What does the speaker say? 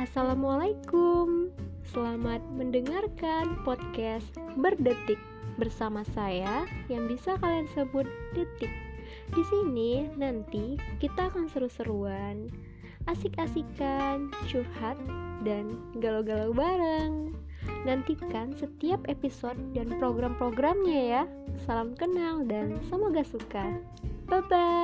Assalamualaikum. Selamat mendengarkan podcast Berdetik bersama saya yang bisa kalian sebut Detik. Di sini nanti kita akan seru-seruan, asik-asikan, curhat, dan galau-galau bareng. Nantikan setiap episode dan program-programnya ya. Salam kenal dan semoga suka. Bye bye.